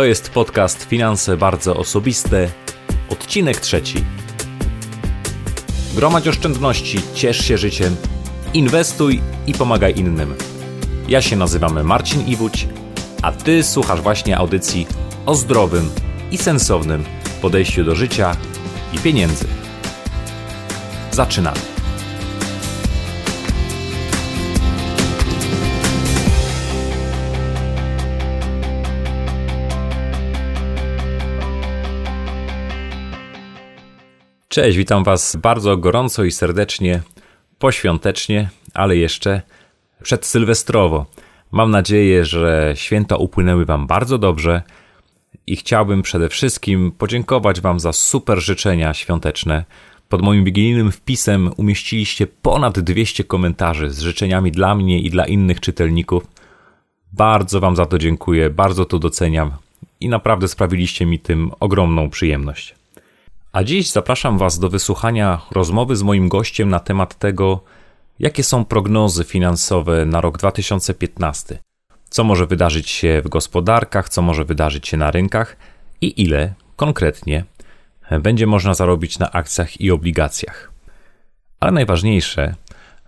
To jest podcast Finanse Bardzo Osobiste, odcinek trzeci. Gromadź oszczędności, ciesz się życiem, inwestuj i pomagaj innym. Ja się nazywam Marcin Iwódź, a Ty słuchasz właśnie audycji o zdrowym i sensownym podejściu do życia i pieniędzy. Zaczynamy. Cześć, witam Was bardzo gorąco i serdecznie, poświątecznie, ale jeszcze przedsylwestrowo. Mam nadzieję, że święta upłynęły Wam bardzo dobrze i chciałbym przede wszystkim podziękować Wam za super życzenia świąteczne. Pod moim wigilijnym wpisem umieściliście ponad 200 komentarzy z życzeniami dla mnie i dla innych czytelników. Bardzo Wam za to dziękuję, bardzo to doceniam i naprawdę sprawiliście mi tym ogromną przyjemność. A dziś zapraszam Was do wysłuchania rozmowy z moim gościem na temat tego, jakie są prognozy finansowe na rok 2015, co może wydarzyć się w gospodarkach, co może wydarzyć się na rynkach i ile konkretnie będzie można zarobić na akcjach i obligacjach. Ale najważniejsze,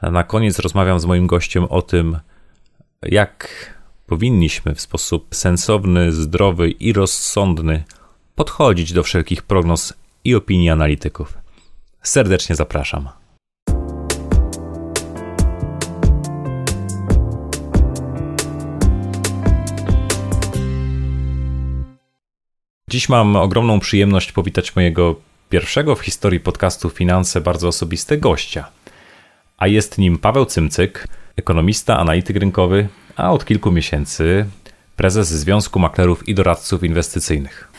na koniec rozmawiam z moim gościem o tym, jak powinniśmy w sposób sensowny, zdrowy i rozsądny podchodzić do wszelkich prognoz i opinii analityków. Serdecznie zapraszam. Dziś mam ogromną przyjemność powitać mojego pierwszego w historii podcastu Finanse bardzo osobiste gościa. A jest nim Paweł Cymcyk, ekonomista, analityk rynkowy, a od kilku miesięcy prezes Związku Maklerów i Doradców Inwestycyjnych.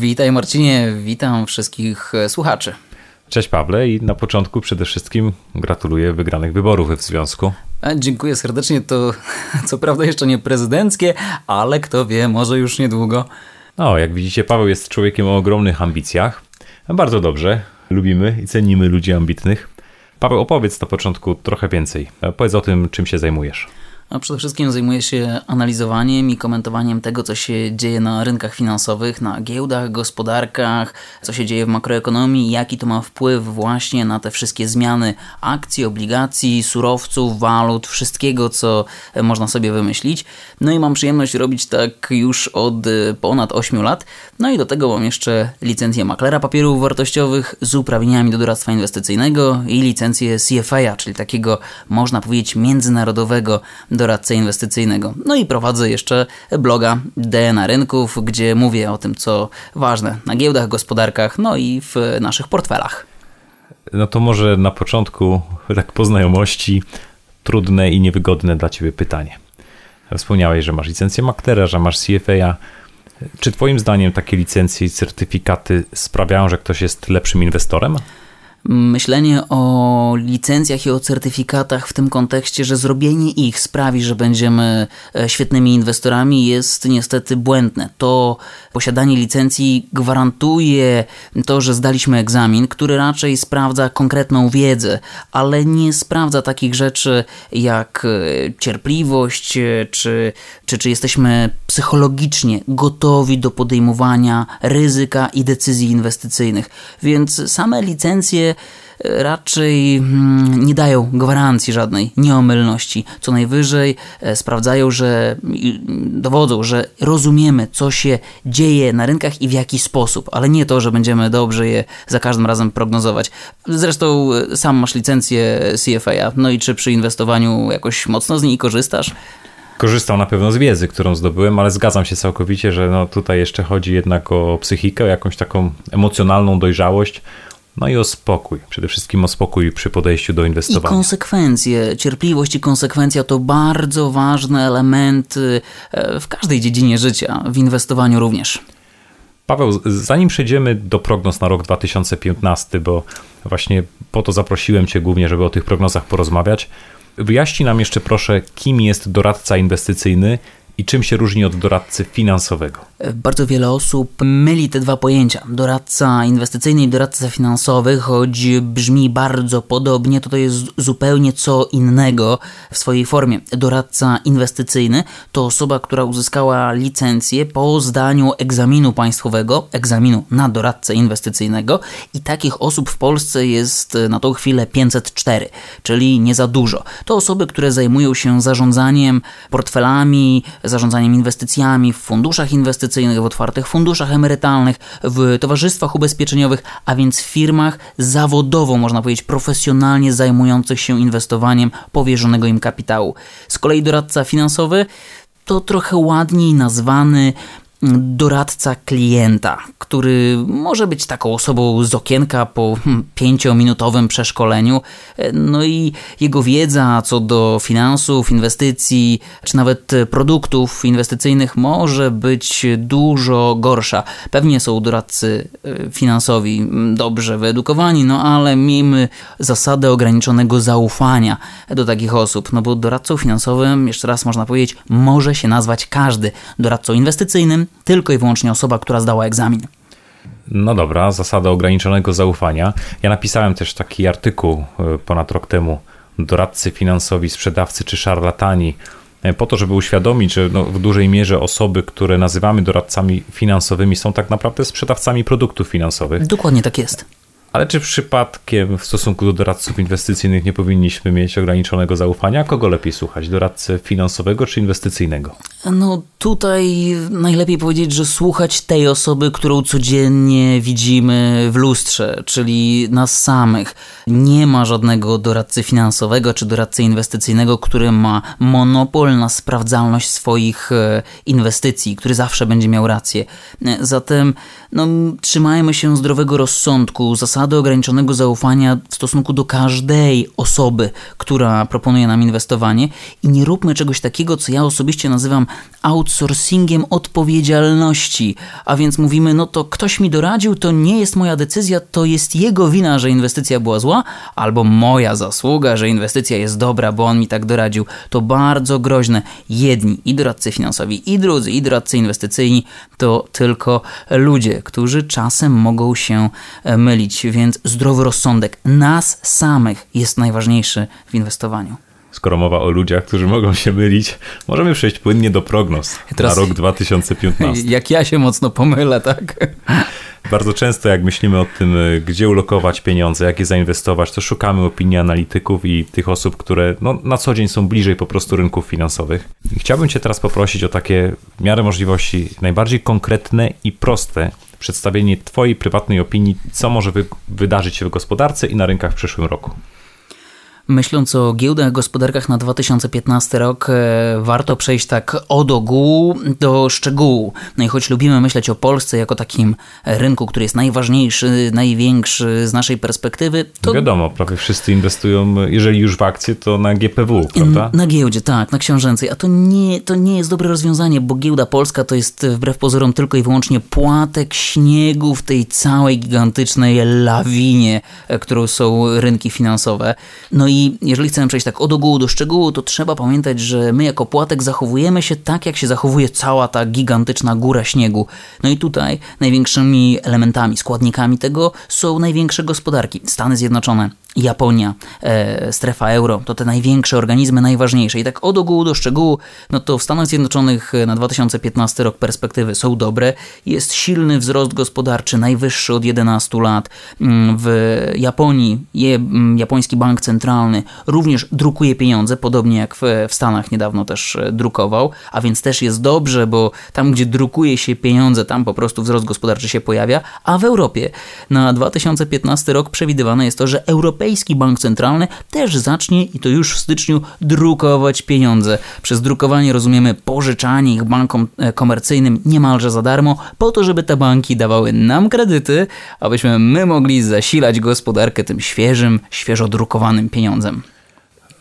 Witaj Marcinie, witam wszystkich e, słuchaczy. Cześć Pawle i na początku przede wszystkim gratuluję wygranych wyborów w związku. Dziękuję serdecznie, to co prawda jeszcze nie prezydenckie, ale kto wie, może już niedługo. No, jak widzicie, Paweł jest człowiekiem o ogromnych ambicjach. Bardzo dobrze, lubimy i cenimy ludzi ambitnych. Paweł, opowiedz na początku trochę więcej. Powiedz o tym, czym się zajmujesz. A przede wszystkim zajmuję się analizowaniem i komentowaniem tego, co się dzieje na rynkach finansowych, na giełdach, gospodarkach, co się dzieje w makroekonomii, jaki to ma wpływ właśnie na te wszystkie zmiany akcji, obligacji, surowców, walut, wszystkiego, co można sobie wymyślić. No i mam przyjemność robić tak już od ponad 8 lat. No i do tego mam jeszcze licencję maklera papierów wartościowych z uprawnieniami do doradztwa inwestycyjnego i licencję CFA, czyli takiego, można powiedzieć, międzynarodowego doradcę inwestycyjnego. No i prowadzę jeszcze bloga DNA Rynków, gdzie mówię o tym, co ważne na giełdach, gospodarkach, no i w naszych portfelach. No to może na początku, tak po znajomości, trudne i niewygodne dla Ciebie pytanie. Wspomniałeś, że masz licencję maklera, że masz CFA. Czy Twoim zdaniem takie licencje i certyfikaty sprawiają, że ktoś jest lepszym inwestorem? Myślenie o licencjach i o certyfikatach w tym kontekście, że zrobienie ich sprawi, że będziemy e, świetnymi inwestorami, jest niestety błędne. To posiadanie licencji gwarantuje to, że zdaliśmy egzamin, który raczej sprawdza konkretną wiedzę, ale nie sprawdza takich rzeczy jak e, cierpliwość, e, czy, czy, czy jesteśmy psychologicznie gotowi do podejmowania ryzyka i decyzji inwestycyjnych. Więc same licencje raczej mm, nie dają gwarancji żadnej nieomylności. Co najwyżej e, sprawdzają, że dowodzą, że rozumiemy, co się dzieje na rynkach i w jaki sposób, ale nie to, że będziemy dobrze je za każdym razem prognozować. Zresztą e, sam masz licencję CFA, no i czy przy inwestowaniu jakoś mocno z niej korzystasz? korzystał na pewno z wiedzy, którą zdobyłem, ale zgadzam się całkowicie, że no tutaj jeszcze chodzi jednak o psychikę, o jakąś taką emocjonalną dojrzałość, no i o spokój, przede wszystkim o spokój przy podejściu do inwestowania. I konsekwencje, cierpliwość i konsekwencja to bardzo ważne elementy e, w każdej dziedzinie życia, w inwestowaniu również. Paweł, zanim przejdziemy do prognoz na rok 2015, bo właśnie po to zaprosiłem Cię głównie, żeby o tych prognozach porozmawiać, wyjaśnij nam jeszcze proszę, kim jest doradca inwestycyjny i czym się różni od doradcy finansowego? Bardzo wiele osób myli te dwa pojęcia. Doradca inwestycyjny i doradca finansowy, choć brzmi bardzo podobnie, to to jest zupełnie co innego w swojej formie. Doradca inwestycyjny to osoba, która uzyskała licencję po zdaniu egzaminu państwowego, egzaminu na doradcę inwestycyjnego i takich osób w Polsce jest na tą chwilę 504, czyli nie za dużo. To osoby, które zajmują się zarządzaniem portfelami, zarządzaniem inwestycjami w funduszach inwestycyjnych, w otwartych funduszach emerytalnych, w towarzystwach ubezpieczeniowych, a więc w firmach zawodowo, można powiedzieć, profesjonalnie zajmujących się inwestowaniem powierzonego im kapitału. Z kolei doradca finansowy to trochę ładniej nazwany doradca klienta, który może być taką osobą z okienka po hmm, pięciominutowym przeszkoleniu. No i jego wiedza co do finansów, inwestycji, czy nawet produktów inwestycyjnych może być dużo gorsza. Pewnie są doradcy e, finansowi dobrze wyedukowani, no ale miejmy zasadę ograniczonego zaufania do takich osób, no bo doradcą finansowym, jeszcze raz można powiedzieć, może się nazwać każdy. Doradcą inwestycyjnym tylko i wyłącznie osoba, która zdała egzamin. No dobra, zasada ograniczonego zaufania. Ja napisałem też taki artykuł e, ponad rok temu. Doradcy finansowi, sprzedawcy czy szarlatani e, po to, żeby uświadomić, że no, w dużej mierze osoby, które nazywamy doradcami finansowymi, są tak naprawdę sprzedawcami produktów finansowych. Dokładnie tak jest. Ale czy przypadkiem w stosunku do doradców inwestycyjnych nie powinniśmy mieć ograniczonego zaufania? Kogo lepiej słuchać? Doradcę finansowego czy inwestycyjnego? No tutaj najlepiej powiedzieć, że słuchać tej osoby, którą codziennie widzimy w lustrze, czyli nas samych. Nie ma żadnego doradcy finansowego czy doradcy inwestycyjnego, który ma monopol na sprawdzalność swoich e, inwestycji, który zawsze będzie miał rację. E, zatem no, trzymajmy się zdrowego rozsądku, zasady ograniczonego zaufania w stosunku do każdej osoby, która proponuje nam inwestowanie i nie róbmy czegoś takiego, co ja osobiście nazywam outsourcingiem odpowiedzialności. A więc mówimy, no to ktoś mi doradził, to nie jest moja decyzja, to jest jego wina, że inwestycja była zła, albo moja zasługa, że inwestycja jest dobra, bo on mi tak doradził. To bardzo groźne. Jedni i doradcy finansowi, i drudzy, i doradcy inwestycyjni to tylko ludzie, którzy czasem mogą się e, mylić, więc zdrowy rozsądek nas samych jest najważniejszy w inwestowaniu skoro mowa o ludziach, którzy mogą się mylić, możemy przejść płynnie do prognoz Teraz, na rok 2015. Jak ja się mocno pomylę, tak? Bardzo często jak myślimy o tym, gdzie ulokować pieniądze, jak je zainwestować, to szukamy opinii analityków i tych osób, które no, na co dzień są bliżej po prostu rynków finansowych. I chciałbym Cię teraz poprosić o takie w miarę możliwości najbardziej konkretne i proste przedstawienie Twojej prywatnej opinii, co może wy wydarzyć się w gospodarce i na rynkach w przyszłym roku. Myśląc o giełdach, gospodarkach na 2015 rok, e, warto przejść tak od ogółu do szczegółu. No i choć lubimy myśleć o Polsce jako takim rynku, który jest najważniejszy, największy z naszej perspektywy, to... Wiadomo, prawie wszyscy inwestują, jeżeli już w akcje, to na GPW, prawda? Na giełdzie, tak, na książęcej. A to nie, to nie jest dobre rozwiązanie, bo giełda polska to jest wbrew pozorom tylko i wyłącznie płatek śniegu w tej całej gigantycznej lawinie, e, którą są rynki finansowe. No i i jeżeli chcemy przejść tak od ogółu do szczegółu, to trzeba pamiętać, że my jako płatek zachowujemy się tak, jak się zachowuje cała ta gigantyczna góra śniegu. No i tutaj największymi elementami, składnikami tego są największe gospodarki. Stany Zjednoczone, Japonia, e, strefa euro, to te największe organizmy, najważniejsze. I tak od ogółu do szczegółu, no to w Stanach Zjednoczonych e, na 2015 rok perspektywy są dobre. Jest silny wzrost gospodarczy, najwyższy od 11 lat. Mm, w Japonii je, mm, japoński bank centralny również drukuje pieniądze, podobnie jak w, w Stanach niedawno też e, drukował, a więc też jest dobrze, bo tam, gdzie drukuje się pieniądze, tam po prostu wzrost gospodarczy się pojawia, a w Europie na 2015 rok przewidywane jest to, że Europa Europejski Bank Centralny też zacznie, i to już w styczniu, drukować pieniądze. Przez drukowanie rozumiemy pożyczanie ich bankom e, komercyjnym niemalże za darmo, po to, żeby te banki dawały nam kredyty, abyśmy my mogli zasilać gospodarkę tym świeżym, świeżo drukowanym pieniądzem.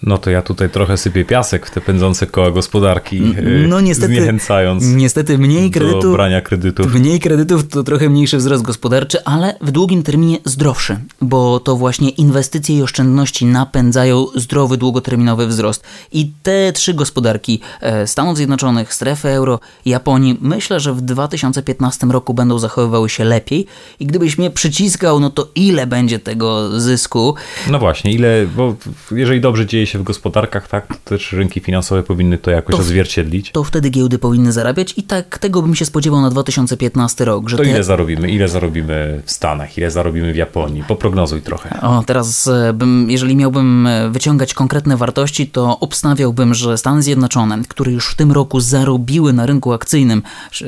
No to ja tutaj trochę sypię piasek w te pędzące koła gospodarki, no niestety, zniechęcając niestety mniej kredytów, do brania kredytów. Mniej kredytów to trochę mniejszy wzrost gospodarczy, ale w długim terminie zdrowszy, bo to właśnie inwestycje i oszczędności napędzają zdrowy, długoterminowy wzrost. I te trzy gospodarki e, Stanów Zjednoczonych, strefy euro, Japonii, myślę, że w 2015 roku będą zachowywały się lepiej. I gdybyś mnie przyciskał, no to ile będzie tego zysku? No właśnie, ile, bo jeżeli dobrze dzieje się w gospodarkach, tak, to też rynki finansowe powinny to jakoś to, odzwierciedlić. To wtedy giełdy powinny zarabiać i tak tego bym się spodziewał na 2015 rok. Że to te... ile zarobimy? Ile zarobimy w Stanach? Ile zarobimy w Japonii? Poprognozuj trochę. O, teraz e, bym, jeżeli miałbym e, wyciągać konkretne wartości, to obstawiałbym, że Stany Zjednoczone, które już w tym roku zarobiły na rynku akcyjnym,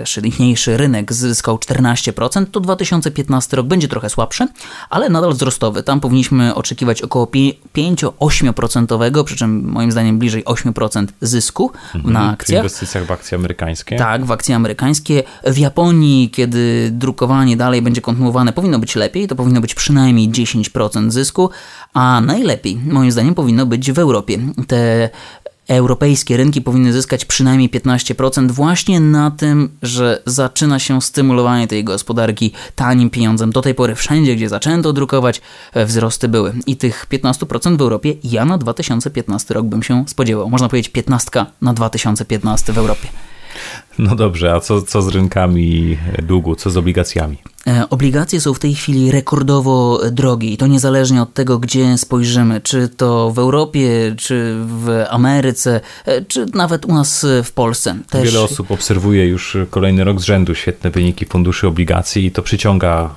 silniejszy rynek zyskał 14%, to 2015 rok będzie trochę słabszy, ale nadal wzrostowy. Tam powinniśmy oczekiwać około 5-8% przy czym moim zdaniem bliżej 8% zysku mhm, na akcjach. W inwestycjach w akcje amerykańskie? Tak, w akcje amerykańskie. W Japonii, kiedy drukowanie dalej będzie kontynuowane, powinno być lepiej, to powinno być przynajmniej 10% zysku, a najlepiej, moim zdaniem, powinno być w Europie. Te europejskie rynki powinny zyskać przynajmniej 15% właśnie na tym, że zaczyna się stymulowanie tej gospodarki tanim pieniądzem. Do tej pory wszędzie, gdzie zaczęto drukować, e, wzrosty były. I tych 15% w Europie ja na 2015 rok bym się spodziewał. Można powiedzieć 15 na 2015 w Europie. No dobrze, a co, co z rynkami długu, co z obligacjami? E, obligacje są w tej chwili rekordowo drogie i to niezależnie od tego, gdzie spojrzymy, czy to w Europie, czy w Ameryce, e, czy nawet u nas w Polsce. Też... Wiele osób obserwuje już kolejny rok z rzędu świetne wyniki funduszy obligacji i to przyciąga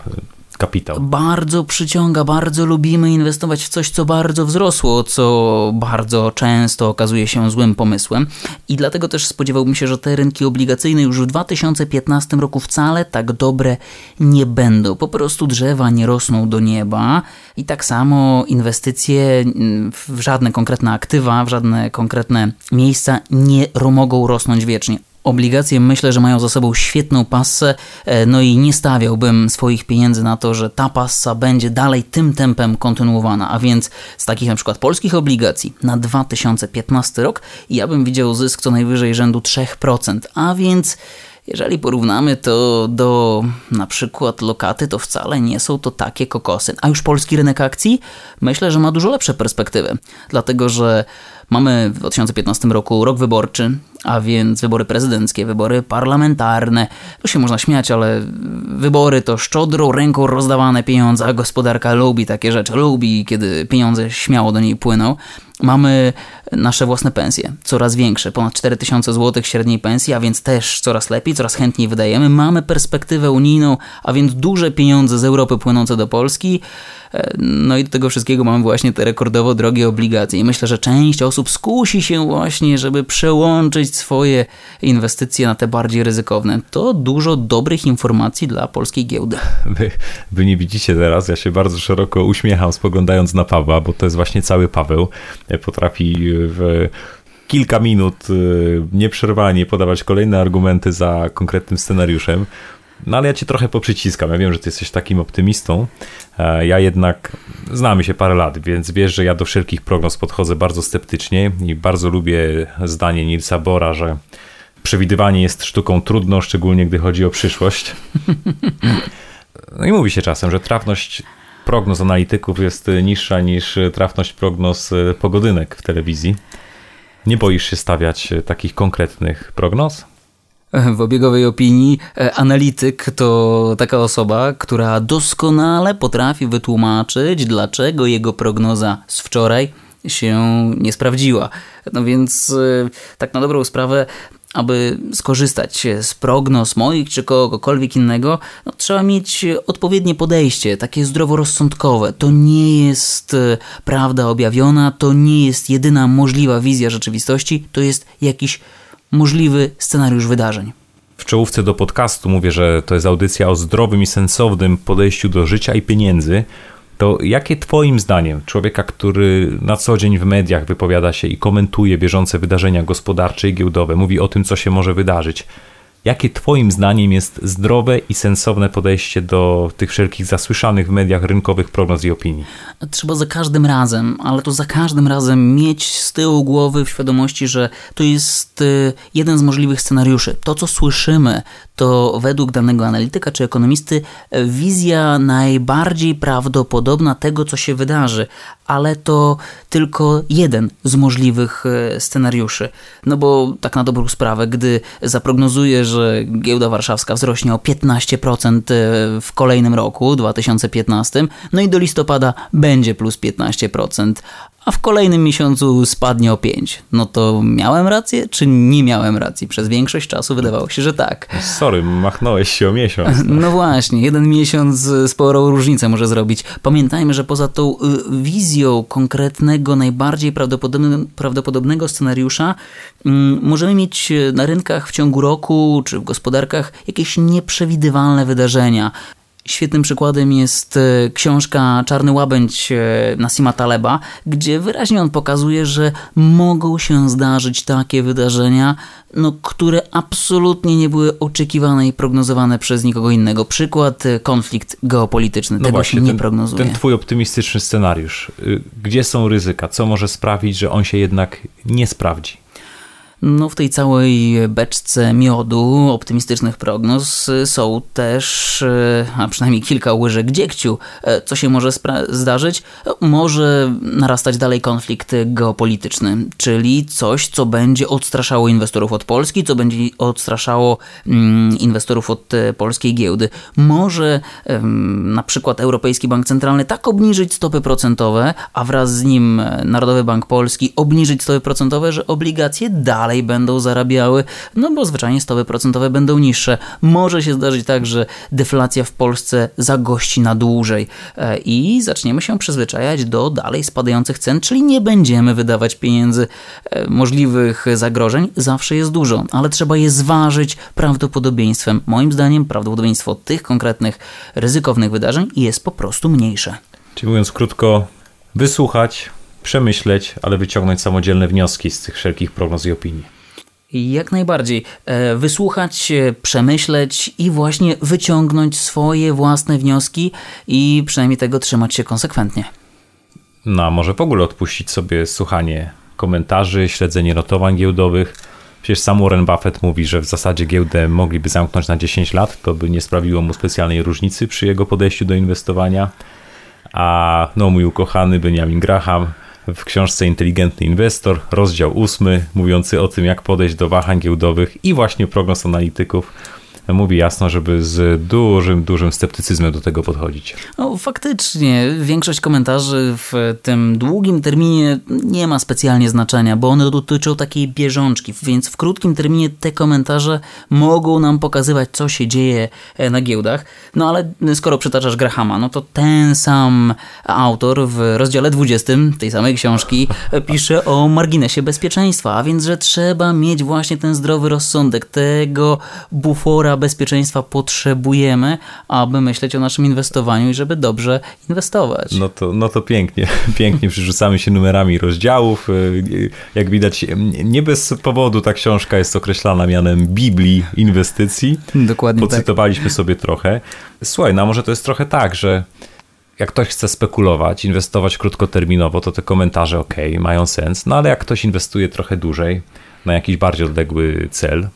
kapitał. Bardzo przyciąga, bardzo lubimy inwestować w coś, co bardzo wzrosło, co bardzo często okazuje się złym pomysłem. I dlatego też spodziewałbym się, że te rynki obligacyjne już w 2015 roku wcale tak dobre nie będą. Po prostu drzewa nie rosną do nieba i tak samo inwestycje w żadne konkretne aktywa, w żadne konkretne miejsca nie mogą rosnąć wiecznie. Obligacje myślę, że mają za sobą świetną passę, e, no i nie stawiałbym swoich pieniędzy na to, że ta passa będzie dalej tym tempem kontynuowana, a więc z takich na przykład polskich obligacji na 2015 rok ja bym widział zysk co najwyżej rzędu 3%, a więc jeżeli porównamy to do na przykład lokaty, to wcale nie są to takie kokosy. A już polski rynek akcji? Myślę, że ma dużo lepsze perspektywy, dlatego że mamy w 2015 roku rok wyborczy, a więc wybory prezydenckie, wybory parlamentarne. To się można śmiać, ale wybory to szczodrą ręką rozdawane pieniądze, a gospodarka lubi takie rzeczy, lubi, kiedy pieniądze śmiało do niej płyną. Mamy nasze własne pensje, coraz większe, ponad 4000 zł średniej pensji, a więc też coraz lepiej, coraz chętniej wydajemy. Mamy perspektywę unijną, a więc duże pieniądze z Europy płynące do Polski. E, no i do tego wszystkiego mamy właśnie te rekordowo drogie obligacje. I myślę, że część osób skusi się właśnie, żeby przełączyć swoje inwestycje na te bardziej ryzykowne. To dużo dobrych informacji dla polskiej giełdy. Wy, wy nie widzicie teraz, ja się bardzo szeroko uśmiecham spoglądając na Pawła, bo to jest właśnie cały Paweł. E, potrafi w kilka minut e, nieprzerwanie podawać kolejne argumenty za konkretnym scenariuszem. No ale ja cię trochę poprzyciskam. Ja wiem, że ty jesteś takim optymistą. E, ja jednak znamy się parę lat, więc wiesz, że ja do wszelkich prognoz podchodzę bardzo sceptycznie i bardzo lubię zdanie Nilsa Bora, że przewidywanie jest sztuką trudną, szczególnie gdy chodzi o przyszłość. No i mówi się czasem, że trafność prognoz analityków jest niższa niż trafność prognoz pogodynek w telewizji. Nie boisz się stawiać takich konkretnych prognoz? W obiegowej opinii e, analityk to taka osoba, która doskonale potrafi wytłumaczyć, dlaczego jego prognoza z wczoraj się nie sprawdziła. No więc e, tak na dobrą sprawę aby skorzystać z prognoz moich czy kogokolwiek innego, no, trzeba mieć odpowiednie podejście, takie zdroworozsądkowe. To nie jest e, prawda objawiona, to nie jest jedyna możliwa wizja rzeczywistości, to jest jakiś możliwy scenariusz wydarzeń. W czołówce do podcastu mówię, że to jest audycja o zdrowym i sensownym podejściu do życia i pieniędzy. To jakie Twoim zdaniem, człowieka, który na co dzień w mediach wypowiada się i komentuje bieżące wydarzenia gospodarcze i giełdowe, mówi o tym, co się może wydarzyć, Jakie Twoim zdaniem jest zdrowe i sensowne podejście do tych wszelkich zasłyszanych w mediach rynkowych prognoz i opinii? Trzeba za każdym razem, ale to za każdym razem mieć z tyłu głowy w świadomości, że to jest y, jeden z możliwych scenariuszy. To, co słyszymy, to według danego analityka czy ekonomisty wizja najbardziej prawdopodobna tego, co się wydarzy, ale to tylko jeden z możliwych y, scenariuszy. No bo tak na dobrą sprawę, gdy zaprognozuje, że giełda warszawska wzrośnie o 15% y, w kolejnym roku, 2015, no i do listopada będzie plus 15%, a w kolejnym miesiącu spadnie o 5. No to miałem rację, czy nie miałem racji? Przez większość czasu wydawało się, że tak. Sorry, machnąłeś się o miesiąc. No, właśnie, jeden miesiąc sporą różnicę może zrobić. Pamiętajmy, że poza tą y, wizją konkretnego, najbardziej prawdopodobnego, prawdopodobnego scenariusza, mm, możemy mieć na rynkach w ciągu roku, czy w gospodarkach jakieś nieprzewidywalne wydarzenia. Świetnym przykładem jest e, książka Czarny Łabędź e, Nasima Taleba, gdzie wyraźnie on pokazuje, że mogą się zdarzyć takie wydarzenia, no, które absolutnie nie były oczekiwane i prognozowane przez nikogo innego. Przykład e, konflikt geopolityczny. No Tego właśnie, się nie ten, prognozuje. Ten twój optymistyczny scenariusz. Y, gdzie są ryzyka? Co może sprawić, że on się jednak nie sprawdzi? No w tej całej beczce miodu optymistycznych prognoz są też, e, a przynajmniej kilka łyżek dziegciu. E, co się może zdarzyć? Może narastać dalej konflikt geopolityczny, czyli coś, co będzie odstraszało inwestorów od Polski, co będzie odstraszało mm, inwestorów od polskiej giełdy. Może na przykład Europejski Bank Centralny tak obniżyć stopy procentowe, a wraz z nim Narodowy Bank Polski obniżyć stopy procentowe, że obligacje dalej dalej będą zarabiały, no bo zwyczajnie stopy procentowe będą niższe. Może się zdarzyć tak, że deflacja w Polsce zagości na dłużej e, i zaczniemy się przyzwyczajać do dalej spadających cen, czyli nie będziemy wydawać pieniędzy. E, możliwych zagrożeń zawsze jest dużo, ale trzeba je zważyć prawdopodobieństwem. Moim zdaniem prawdopodobieństwo tych konkretnych ryzykownych wydarzeń jest po prostu mniejsze. Czyli mówiąc krótko, wysłuchać, przemyśleć, ale wyciągnąć samodzielne wnioski z tych wszelkich prognoz i opinii. Jak najbardziej. E, wysłuchać, przemyśleć i właśnie wyciągnąć swoje własne wnioski i przynajmniej tego trzymać się konsekwentnie. No, a może w ogóle odpuścić sobie słuchanie komentarzy, śledzenie notowań giełdowych. Przecież sam Warren Buffett mówi, że w zasadzie giełdę mogliby zamknąć na 10 lat, to by nie sprawiło mu specjalnej różnicy przy jego podejściu do inwestowania. A no mój ukochany Benjamin Graham w książce Inteligentny Inwestor, rozdział ósmy, mówiący o tym, jak podejść do wahań giełdowych i właśnie prognoz analityków mówi jasno, żeby z dużym, dużym sceptycyzmem do tego podchodzić. No, faktycznie, większość komentarzy w tym długim terminie nie ma specjalnie znaczenia, bo one dotyczą takiej bieżączki, więc w krótkim terminie te komentarze mogą nam pokazywać, co się dzieje e, na giełdach. No ale skoro przytaczasz Grahama, no to ten sam autor w rozdziale 20 tej samej książki pisze o marginesie bezpieczeństwa, a więc, że trzeba mieć właśnie ten zdrowy rozsądek, tego bufora bezpieczeństwa potrzebujemy, aby myśleć o naszym inwestowaniu i żeby dobrze inwestować. No to, no to pięknie, pięknie przerzucamy się numerami rozdziałów. Y, jak widać, nie bez powodu ta książka jest określana mianem Biblii inwestycji. Dokładnie tak. Pocytowaliśmy tak. sobie trochę. Słuchaj, no a może to jest trochę tak, że jak ktoś chce spekulować, inwestować krótkoterminowo, to te komentarze ok, mają sens, no ale jak ktoś inwestuje trochę dłużej na jakiś bardziej odległy cel,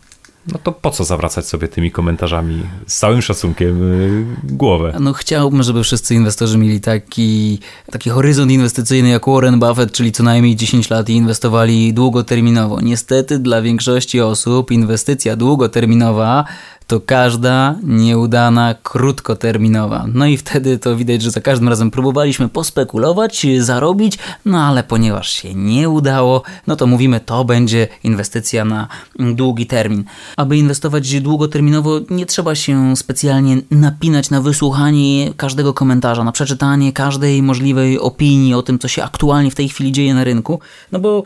no to po co zawracać sobie tymi komentarzami z całym szacunkiem y, głowę? No chciałbym, żeby wszyscy inwestorzy mieli taki, taki horyzont inwestycyjny jak Warren Buffett, czyli co najmniej 10 lat i inwestowali długoterminowo. Niestety dla większości osób inwestycja długoterminowa to każda nieudana, krótkoterminowa. No i wtedy to widać, że za każdym razem próbowaliśmy pospekulować, zarobić, no ale ponieważ się nie udało, no to mówimy, to będzie inwestycja na długi termin. Aby inwestować długoterminowo, nie trzeba się specjalnie napinać na wysłuchanie każdego komentarza, na przeczytanie każdej możliwej opinii o tym, co się aktualnie w tej chwili dzieje na rynku, no bo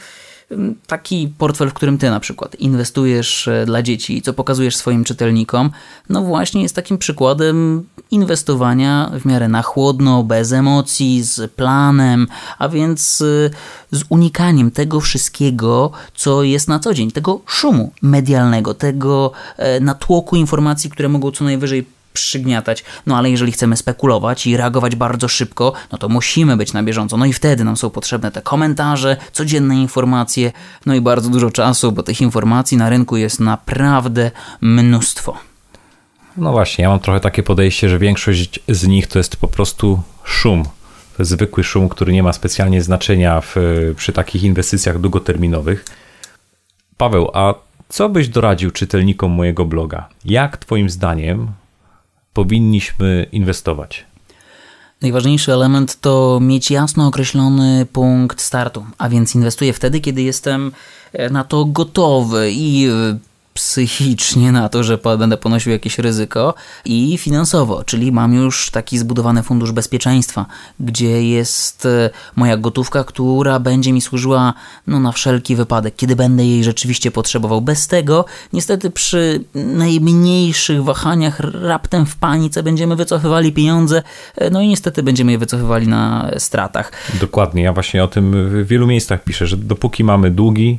taki portfel, w którym ty na przykład inwestujesz e, dla dzieci, co pokazujesz swoim czytelnikom, no właśnie jest takim przykładem inwestowania w miarę na chłodno, bez emocji, z planem, a więc e, z unikaniem tego wszystkiego, co jest na co dzień, tego szumu medialnego, tego e, natłoku informacji, które mogą co najwyżej przygniatać. No ale jeżeli chcemy spekulować i reagować bardzo szybko, no to musimy być na bieżąco. No i wtedy nam są potrzebne te komentarze, codzienne informacje, no i bardzo dużo czasu, bo tych informacji na rynku jest naprawdę mnóstwo. No właśnie, ja mam trochę takie podejście, że większość z nich to jest po prostu szum. To jest zwykły szum, który nie ma specjalnie znaczenia w, przy takich inwestycjach długoterminowych. Paweł, a co byś doradził czytelnikom mojego bloga? Jak Twoim zdaniem powinniśmy inwestować? Najważniejszy element to mieć jasno określony punkt startu, a więc inwestuję wtedy, kiedy jestem na to gotowy i psychicznie na to, że będę ponosił jakieś ryzyko i finansowo, czyli mam już taki zbudowany fundusz bezpieczeństwa, gdzie jest e, moja gotówka, która będzie mi służyła no, na wszelki wypadek, kiedy będę jej rzeczywiście potrzebował. Bez tego, niestety przy najmniejszych wahaniach raptem w panice będziemy wycofywali pieniądze, e, no i niestety będziemy je wycofywali na stratach. Dokładnie, ja właśnie o tym w wielu miejscach piszę, że dopóki mamy długi,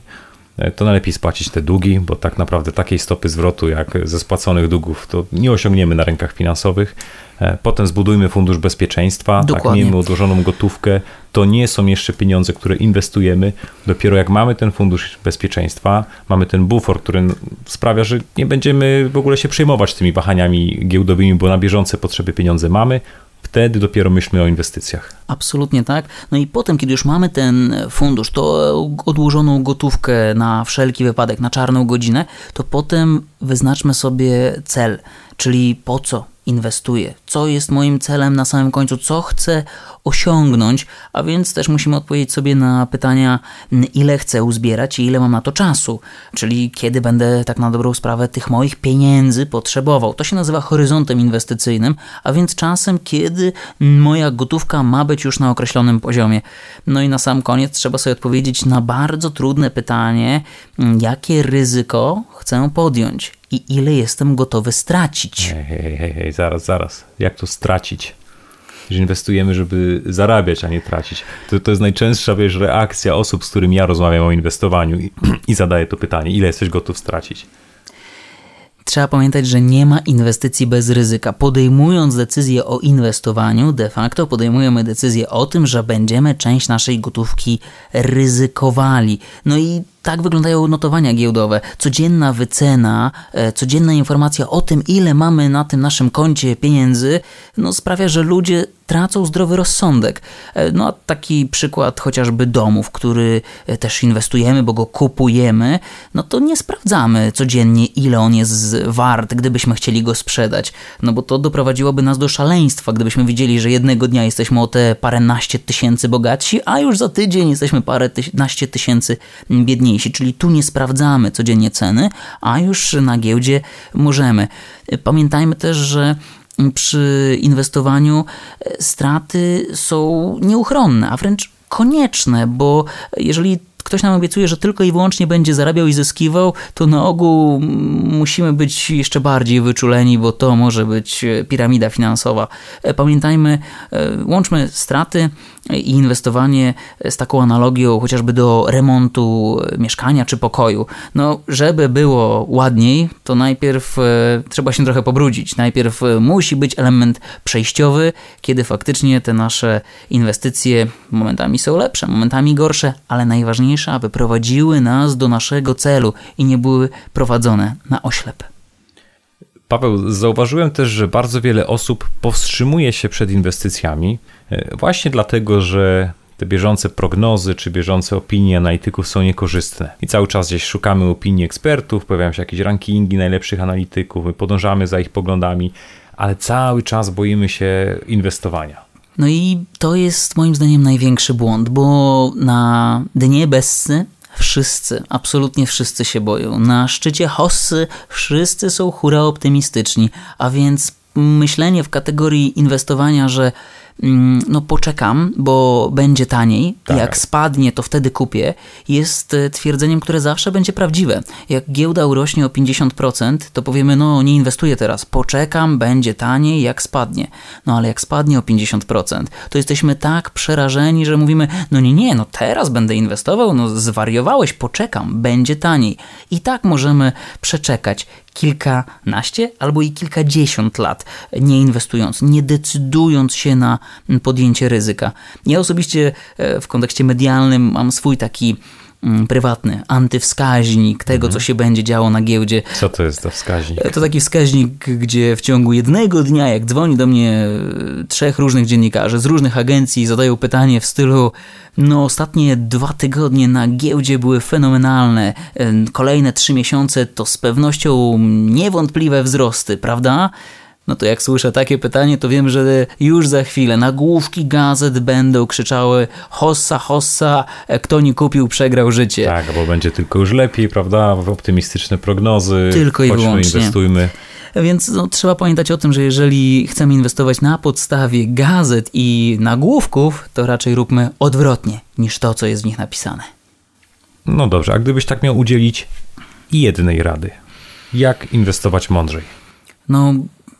to najlepiej spłacić te długi, bo tak naprawdę takiej stopy zwrotu jak ze spłaconych długów to nie osiągniemy na rynkach finansowych. E, potem zbudujmy fundusz bezpieczeństwa, tak, Dokładnie. tak miejmy odłożoną gotówkę. To nie są jeszcze pieniądze, które inwestujemy. Dopiero jak mamy ten fundusz bezpieczeństwa, mamy ten bufor, który sprawia, że nie będziemy w ogóle się przejmować tymi wahaniami giełdowymi, bo na bieżące potrzeby pieniądze mamy, wtedy dopiero myślmy o inwestycjach. Absolutnie tak. No i potem, kiedy już mamy ten fundusz, to odłożoną gotówkę na wszelki wypadek, na czarną godzinę, to potem wyznaczmy sobie cel, czyli po co inwestuję, co jest moim celem na samym końcu, co chcę osiągnąć, a więc też musimy odpowiedzieć sobie na pytania, ile chcę uzbierać i ile mam na to czasu, czyli kiedy będę tak na dobrą sprawę tych moich pieniędzy potrzebował. To się nazywa horyzontem inwestycyjnym, a więc czasem, kiedy moja gotówka ma być już na określonym poziomie. No i na sam koniec trzeba sobie odpowiedzieć na bardzo trudne pytanie, jakie ryzyko chcę podjąć i ile jestem gotowy stracić. Hej, hej, hej, hej, zaraz, zaraz. Jak to stracić? Że inwestujemy, żeby zarabiać, a nie tracić. To, to jest najczęstsza wiesz, reakcja osób, z którymi ja rozmawiam o inwestowaniu i, i zadaję to pytanie, ile jesteś gotów stracić? Trzeba pamiętać, że nie ma inwestycji bez ryzyka. Podejmując decyzję o inwestowaniu, de facto podejmujemy decyzję o tym, że będziemy część naszej gotówki ryzykowali. No i tak wyglądają notowania giełdowe. Codzienna wycena, e, codzienna informacja o tym, ile mamy na tym naszym koncie pieniędzy, no sprawia, że ludzie tracą zdrowy rozsądek. E, no taki przykład chociażby domu, w który e, też inwestujemy, bo go kupujemy, no to nie sprawdzamy codziennie, ile on jest wart, gdybyśmy chcieli go sprzedać. No bo to doprowadziłoby nas do szaleństwa, gdybyśmy widzieli, że jednego dnia jesteśmy o te paręnaście tysięcy bogatsi, a już za tydzień jesteśmy paręnaście tysięcy biedniejsi czyli tu nie sprawdzamy codziennie ceny, a już na giełdzie możemy. Pamiętajmy też, że przy inwestowaniu straty są nieuchronne, a wręcz konieczne, bo jeżeli ktoś nam obiecuje, że tylko i wyłącznie będzie zarabiał i zyskiwał, to na ogół musimy być jeszcze bardziej wyczuleni, bo to może być piramida finansowa. Pamiętajmy, e, łączmy straty i inwestowanie z taką analogią chociażby do remontu mieszkania czy pokoju. No, żeby było ładniej, to najpierw e, trzeba się trochę pobrudzić. Najpierw e, musi być element przejściowy, kiedy faktycznie te nasze inwestycje momentami są lepsze, momentami gorsze, ale najważniejsze, aby prowadziły nas do naszego celu i nie były prowadzone na oślep. Paweł, zauważyłem też, że bardzo wiele osób powstrzymuje się przed inwestycjami e, właśnie dlatego, że te bieżące prognozy czy bieżące opinie analityków są niekorzystne. I cały czas gdzieś szukamy opinii ekspertów, pojawiają się jakieś rankingi najlepszych analityków, my podążamy za ich poglądami, ale cały czas boimy się inwestowania. No i to jest moim zdaniem największy błąd, bo na dnie Bessy Wszyscy, absolutnie wszyscy się boją. Na szczycie hossy wszyscy są hura optymistyczni, a więc myślenie w kategorii inwestowania, że no poczekam, bo będzie taniej, tak. jak spadnie, to wtedy kupię, jest e, twierdzeniem, które zawsze będzie prawdziwe. Jak giełda urośnie o 50%, to powiemy, no nie inwestuję teraz, poczekam, będzie taniej, jak spadnie. No ale jak spadnie o 50%, to jesteśmy tak przerażeni, że mówimy, no nie, nie, no teraz będę inwestował, no zwariowałeś, poczekam, będzie taniej. I tak możemy przeczekać kilkanaście albo i kilkadziesiąt lat, nie inwestując, nie decydując się na podjęcie ryzyka. Ja osobiście e, w kontekście medialnym mam swój taki prywatny, antywskaźnik tego, mhm. co się będzie działo na giełdzie. Co to jest to wskaźnik? To taki wskaźnik, gdzie w ciągu jednego dnia, jak dzwoni do mnie e, trzech różnych dziennikarzy z różnych agencji, zadają pytanie w stylu no ostatnie dwa tygodnie na giełdzie były fenomenalne, e, kolejne trzy miesiące to z pewnością niewątpliwe wzrosty, prawda? No to jak słyszę takie pytanie, to wiem, że już za chwilę nagłówki gazet będą krzyczały hossa, hossa, e, kto nie kupił, przegrał życie. Tak, bo będzie tylko już lepiej, prawda? Optymistyczne prognozy. Tylko i Chodźmy, wyłącznie. inwestujmy. Więc no, trzeba pamiętać o tym, że jeżeli chcemy inwestować na podstawie gazet i nagłówków, to raczej róbmy odwrotnie niż to, co jest w nich napisane. No dobrze, a gdybyś tak miał udzielić jednej rady, jak inwestować mądrzej? No,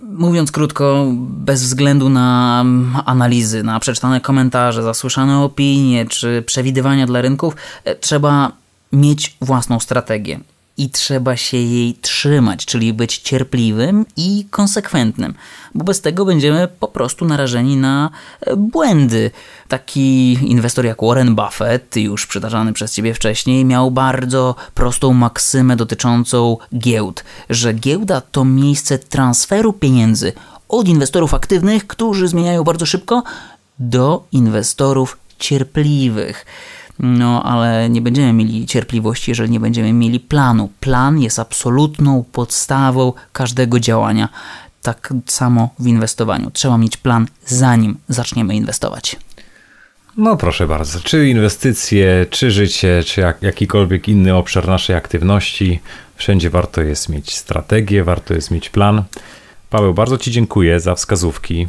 Mówiąc krótko, bez względu na analizy, na przeczytane komentarze, zasłyszane opinie czy przewidywania dla rynków, e, trzeba mieć własną strategię i trzeba się jej trzymać, czyli być cierpliwym i konsekwentnym, bo bez tego będziemy po prostu narażeni na e, błędy. Taki inwestor jak Warren Buffett, już przytaczany przez ciebie wcześniej, miał bardzo prostą maksymę dotyczącą giełd, że giełda to miejsce transferu pieniędzy od inwestorów aktywnych, którzy zmieniają bardzo szybko, do inwestorów cierpliwych. No, ale nie będziemy mieli cierpliwości, jeżeli nie będziemy mieli planu. Plan jest absolutną podstawą każdego działania. Tak samo w inwestowaniu. Trzeba mieć plan, zanim zaczniemy inwestować. No proszę bardzo, czy inwestycje, czy życie, czy jak, jakikolwiek inny obszar naszej aktywności, wszędzie warto jest mieć strategię, warto jest mieć plan. Paweł, bardzo Ci dziękuję za wskazówki.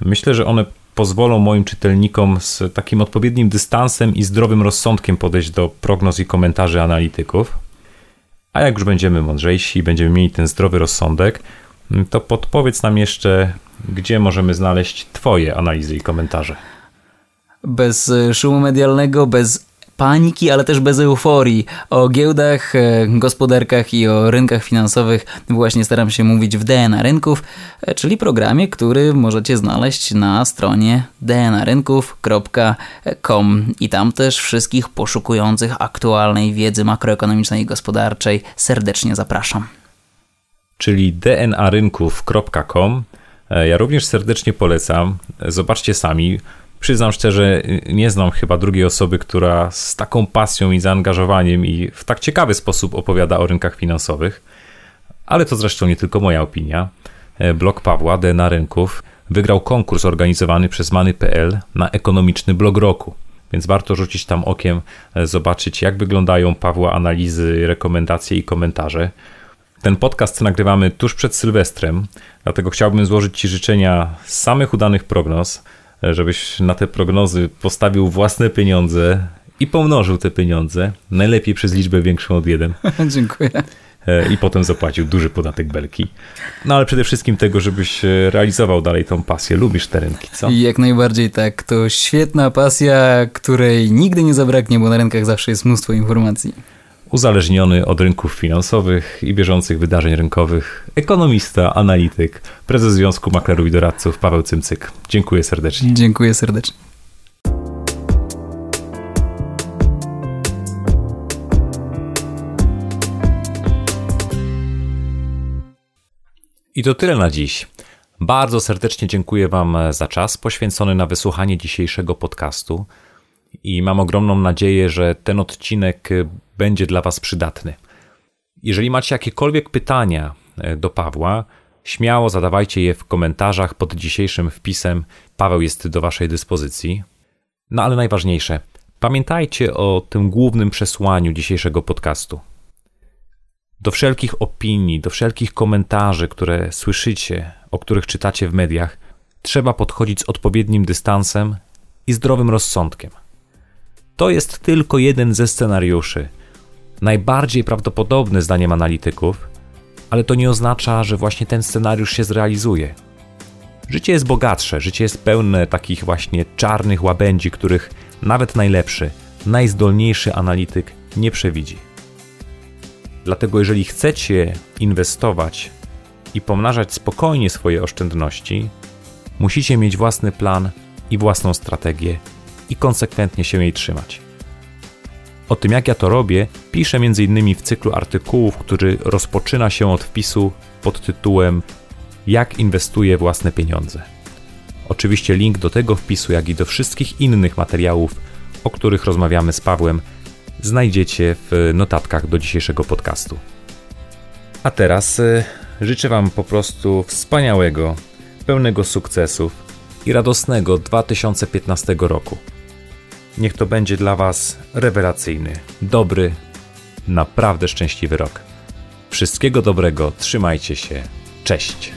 Myślę, że one pozwolą moim czytelnikom z takim odpowiednim dystansem i zdrowym rozsądkiem podejść do prognoz i komentarzy analityków. A jak już będziemy mądrzejsi, będziemy mieli ten zdrowy rozsądek, to podpowiedz nam jeszcze, gdzie możemy znaleźć Twoje analizy i komentarze. Bez szumu medialnego, bez paniki, ale też bez euforii. O giełdach, e, gospodarkach i o rynkach finansowych właśnie staram się mówić w DNA Rynków, e, czyli programie, który możecie znaleźć na stronie dnarynków.com i tam też wszystkich poszukujących aktualnej wiedzy makroekonomicznej i gospodarczej serdecznie zapraszam. Czyli dnarynków.com e, ja również serdecznie polecam. Zobaczcie sami. Przyznam szczerze, nie znam chyba drugiej osoby, która z taką pasją i zaangażowaniem i w tak ciekawy sposób opowiada o rynkach finansowych. Ale to zresztą nie tylko moja opinia. E, blog Pawła, DNA Rynków, wygrał konkurs organizowany przez Many.pl na ekonomiczny blog roku. Więc warto rzucić tam okiem, e, zobaczyć jak wyglądają Pawła analizy, rekomendacje i komentarze. Ten podcast nagrywamy tuż przed Sylwestrem, dlatego chciałbym złożyć Ci życzenia samych udanych prognoz, żebyś na te prognozy postawił własne pieniądze i pomnożył te pieniądze, najlepiej przez liczbę większą od jeden. Dziękuję. E, I potem zapłacił duży podatek belki. No ale przede wszystkim tego, żebyś e, realizował dalej tą pasję. Lubisz te rynki, co? Jak najbardziej tak. To świetna pasja, której nigdy nie zabraknie, bo na rynkach zawsze jest mnóstwo informacji uzależniony od rynków finansowych i bieżących wydarzeń rynkowych, ekonomista, analityk, prezes Związku Maklerów i Doradców Paweł Cymcyk. Dziękuję serdecznie. Dziękuję serdecznie. I to tyle na dziś. Bardzo serdecznie dziękuję Wam za czas poświęcony na wysłuchanie dzisiejszego podcastu i mam ogromną nadzieję, że ten odcinek będzie dla Was przydatny. Jeżeli macie jakiekolwiek pytania e, do Pawła, śmiało zadawajcie je w komentarzach pod dzisiejszym wpisem. Paweł jest do Waszej dyspozycji. No ale najważniejsze, pamiętajcie o tym głównym przesłaniu dzisiejszego podcastu. Do wszelkich opinii, do wszelkich komentarzy, które słyszycie, o których czytacie w mediach, trzeba podchodzić z odpowiednim dystansem i zdrowym rozsądkiem. To jest tylko jeden ze scenariuszy, najbardziej prawdopodobny zdaniem analityków, ale to nie oznacza, że właśnie ten scenariusz się zrealizuje. Życie jest bogatsze, życie jest pełne takich właśnie czarnych łabędzi, których nawet najlepszy, najzdolniejszy analityk nie przewidzi. Dlatego, jeżeli chcecie inwestować i pomnażać spokojnie swoje oszczędności, musicie mieć własny plan i własną strategię i konsekwentnie się jej trzymać. O tym, jak ja to robię, piszę m.in. w cyklu artykułów, który rozpoczyna się od wpisu pod tytułem Jak inwestuję własne pieniądze. Oczywiście link do tego wpisu, jak i do wszystkich innych materiałów, o których rozmawiamy z Pawłem, znajdziecie w notatkach do dzisiejszego podcastu. A teraz y, życzę Wam po prostu wspaniałego, pełnego sukcesów i radosnego 2015 roku. Niech to będzie dla Was rewelacyjny, dobry, naprawdę szczęśliwy rok. Wszystkiego dobrego, trzymajcie się, cześć.